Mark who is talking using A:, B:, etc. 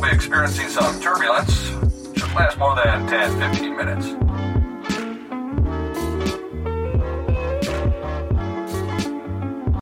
A: will be experiencing some turbulence. Should last more than 10 15 minutes.